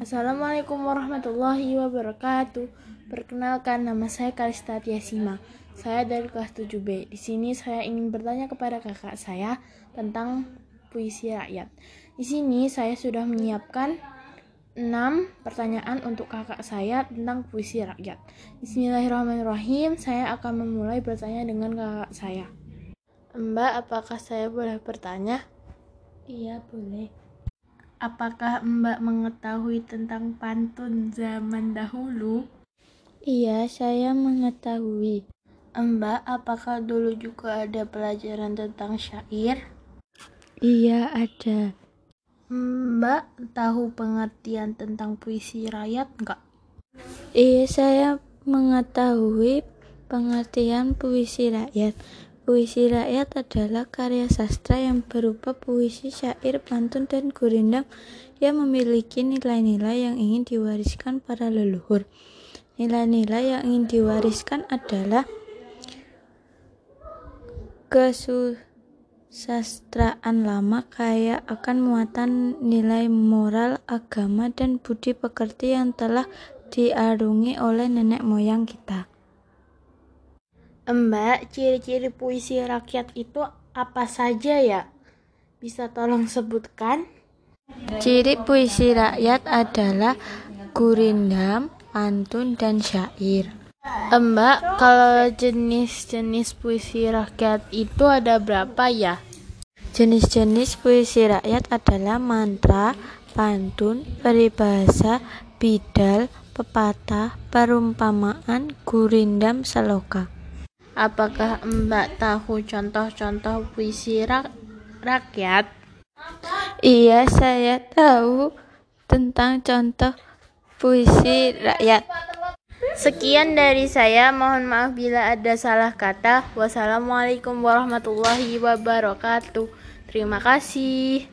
Assalamualaikum warahmatullahi wabarakatuh. Perkenalkan nama saya Kalista Tiasima. Saya dari kelas 7B. Di sini saya ingin bertanya kepada kakak saya tentang puisi rakyat. Di sini saya sudah menyiapkan 6 pertanyaan untuk kakak saya tentang puisi rakyat. Bismillahirrahmanirrahim. Saya akan memulai bertanya dengan kakak saya. Mbak, apakah saya boleh bertanya? Iya, boleh. Apakah Mbak mengetahui tentang pantun zaman dahulu? Iya, saya mengetahui. Mbak, apakah dulu juga ada pelajaran tentang syair? Iya, ada. Mbak tahu pengertian tentang puisi rakyat enggak? Iya, saya mengetahui pengertian puisi rakyat. Puisi rakyat adalah karya sastra yang berupa puisi, syair, pantun, dan gurindam yang memiliki nilai-nilai yang ingin diwariskan para leluhur. Nilai-nilai yang ingin diwariskan adalah kesusastraan lama kaya akan muatan nilai moral, agama, dan budi pekerti yang telah diarungi oleh nenek moyang kita. Mbak, ciri-ciri puisi rakyat itu apa saja ya? Bisa tolong sebutkan? Ciri puisi rakyat adalah gurindam, pantun, dan syair. Mbak, kalau jenis-jenis puisi rakyat itu ada berapa ya? Jenis-jenis puisi rakyat adalah mantra, pantun, peribahasa, bidal, pepatah, perumpamaan, gurindam, seloka. Apakah Mbak tahu contoh-contoh puisi rak rakyat? Iya, saya tahu tentang contoh puisi rakyat. Sekian dari saya, mohon maaf bila ada salah kata. Wassalamualaikum warahmatullahi wabarakatuh. Terima kasih.